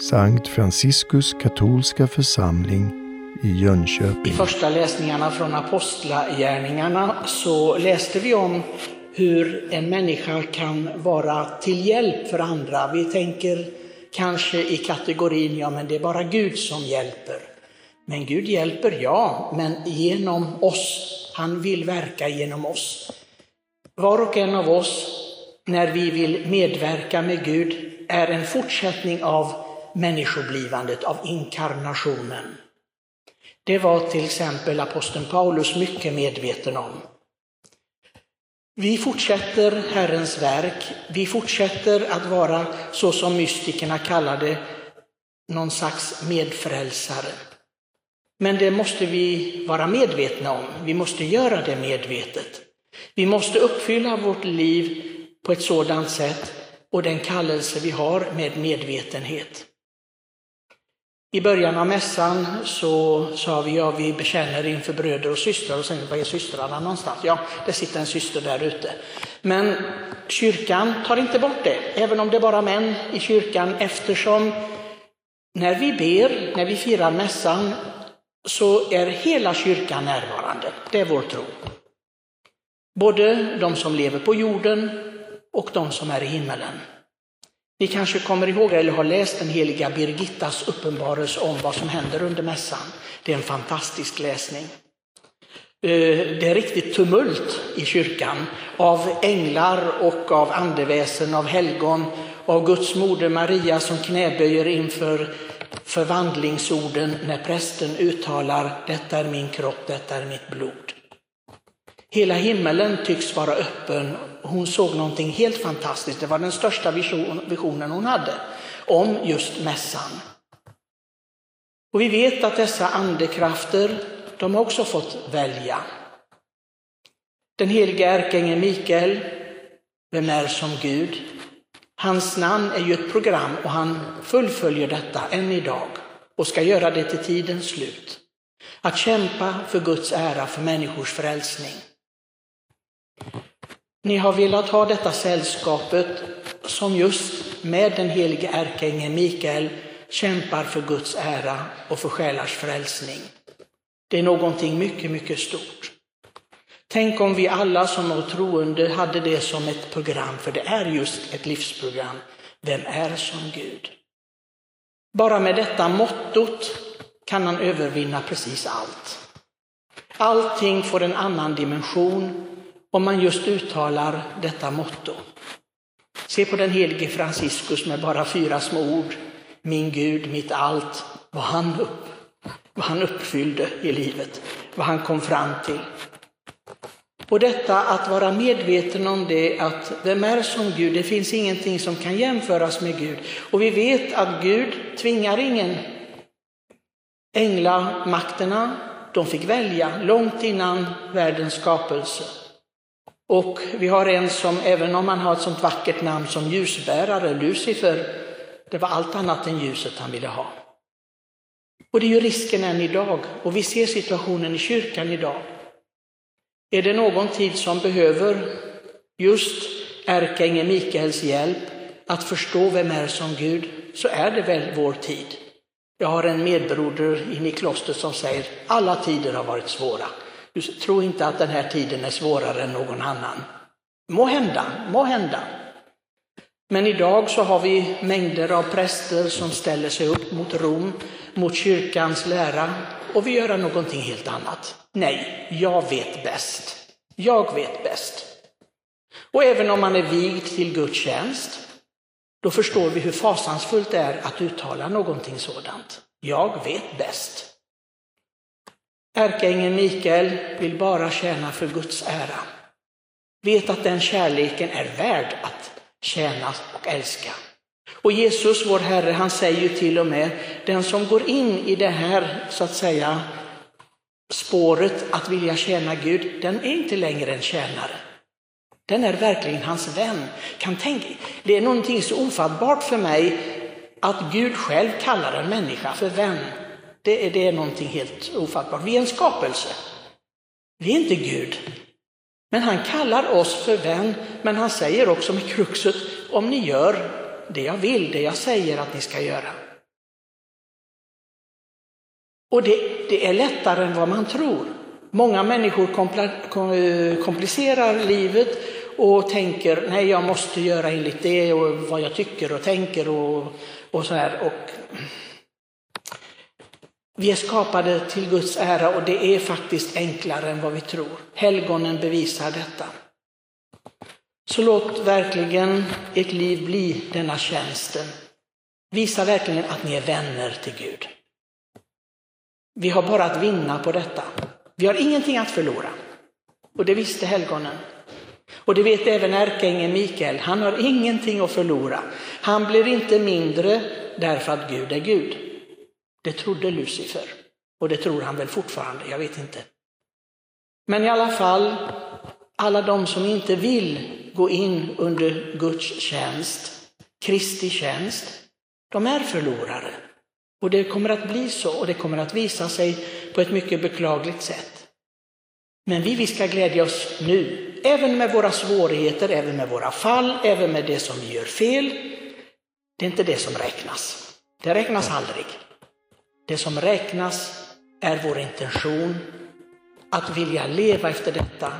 Sankt Franciskus katolska församling i Jönköping. I första läsningarna från Apostlagärningarna så läste vi om hur en människa kan vara till hjälp för andra. Vi tänker kanske i kategorin, ja men det är bara Gud som hjälper. Men Gud hjälper, ja, men genom oss. Han vill verka genom oss. Var och en av oss, när vi vill medverka med Gud, är en fortsättning av människoblivandet, av inkarnationen. Det var till exempel aposteln Paulus mycket medveten om. Vi fortsätter Herrens verk, vi fortsätter att vara så som mystikerna kallade någon slags medfrälsare. Men det måste vi vara medvetna om, vi måste göra det medvetet. Vi måste uppfylla vårt liv på ett sådant sätt och den kallelse vi har med medvetenhet. I början av mässan så sa vi ja, vi bekänner inför bröder och systrar och sen var är systrarna någonstans? Ja, det sitter en syster där ute. Men kyrkan tar inte bort det, även om det är bara män i kyrkan, eftersom när vi ber, när vi firar mässan, så är hela kyrkan närvarande. Det är vår tro. Både de som lever på jorden och de som är i himmelen. Ni kanske kommer ihåg eller har läst den heliga Birgittas uppenbarelse om vad som händer under mässan. Det är en fantastisk läsning. Eh, det är riktigt tumult i kyrkan av änglar och av andeväsen, av helgon, av Guds moder Maria som knäböjer inför förvandlingsorden när prästen uttalar detta är min kropp, detta är mitt blod. Hela himmelen tycks vara öppen. Hon såg någonting helt fantastiskt. Det var den största visionen hon hade om just mässan. Och vi vet att dessa andekrafter, de har också fått välja. Den helige ärkeängeln Mikael, vem är som Gud? Hans namn är ju ett program och han fullföljer detta än idag och ska göra det till tidens slut. Att kämpa för Guds ära, för människors frälsning. Ni har velat ha detta sällskapet som just med den helige ärkeängeln Mikael kämpar för Guds ära och för själars frälsning. Det är någonting mycket, mycket stort. Tänk om vi alla som är troende hade det som ett program, för det är just ett livsprogram. Vem är som Gud? Bara med detta mottot kan han övervinna precis allt. Allting får en annan dimension om man just uttalar detta motto. Se på den helige Franciscus med bara fyra små ord. Min Gud, mitt allt, vad han, upp, vad han uppfyllde i livet, vad han kom fram till. Och detta att vara medveten om det, att vem är som Gud? Det finns ingenting som kan jämföras med Gud. Och vi vet att Gud tvingar ingen. Änglamakterna, de fick välja långt innan världens skapelse. Och vi har en som, även om han har ett sånt vackert namn som ljusbärare, Lucifer, det var allt annat än ljuset han ville ha. Och det är ju risken än idag, och vi ser situationen i kyrkan idag. Är det någon tid som behöver just ärkeängeln Mikaels hjälp att förstå vem är som Gud, så är det väl vår tid. Jag har en medbroder inne i klostret som säger alla tider har varit svåra. Du tror inte att den här tiden är svårare än någon annan. Må hända, må hända. Men idag så har vi mängder av präster som ställer sig upp mot Rom, mot kyrkans lära och vill göra någonting helt annat. Nej, jag vet bäst. Jag vet bäst. Och även om man är vigd till Guds tjänst, då förstår vi hur fasansfullt det är att uttala någonting sådant. Jag vet bäst. Ärkeängeln Mikael vill bara tjäna för Guds ära. Vet att den kärleken är värd att tjäna och älska. Och Jesus, vår Herre, han säger ju till och med, den som går in i det här, så att säga, spåret att vilja tjäna Gud, den är inte längre en tjänare. Den är verkligen hans vän. Kan tänka, det är någonting så ofattbart för mig att Gud själv kallar en människa för vän. Det är, det är någonting helt ofattbart. Vi är en skapelse. Vi är inte Gud. Men han kallar oss för vän, men han säger också med kruxet, om ni gör det jag vill, det jag säger att ni ska göra, Och det, det är lättare än vad man tror. Många människor eh, komplicerar livet och tänker nej, jag måste göra enligt det och vad jag tycker och tänker och, och så här. Och vi är skapade till Guds ära och det är faktiskt enklare än vad vi tror. Helgonen bevisar detta. Så låt verkligen ert liv bli denna tjänsten. Visa verkligen att ni är vänner till Gud. Vi har bara att vinna på detta. Vi har ingenting att förlora. Och det visste helgonen. Och det vet även ärkeängeln Mikael. Han har ingenting att förlora. Han blir inte mindre därför att Gud är Gud. Det trodde Lucifer. Och det tror han väl fortfarande, jag vet inte. Men i alla fall, alla de som inte vill gå in under Guds tjänst, Kristi tjänst, de är förlorare. Och det kommer att bli så och det kommer att visa sig på ett mycket beklagligt sätt. Men vi, vi ska glädja oss nu, även med våra svårigheter, även med våra fall, även med det som vi gör fel. Det är inte det som räknas. Det räknas aldrig. Det som räknas är vår intention att vilja leva efter detta.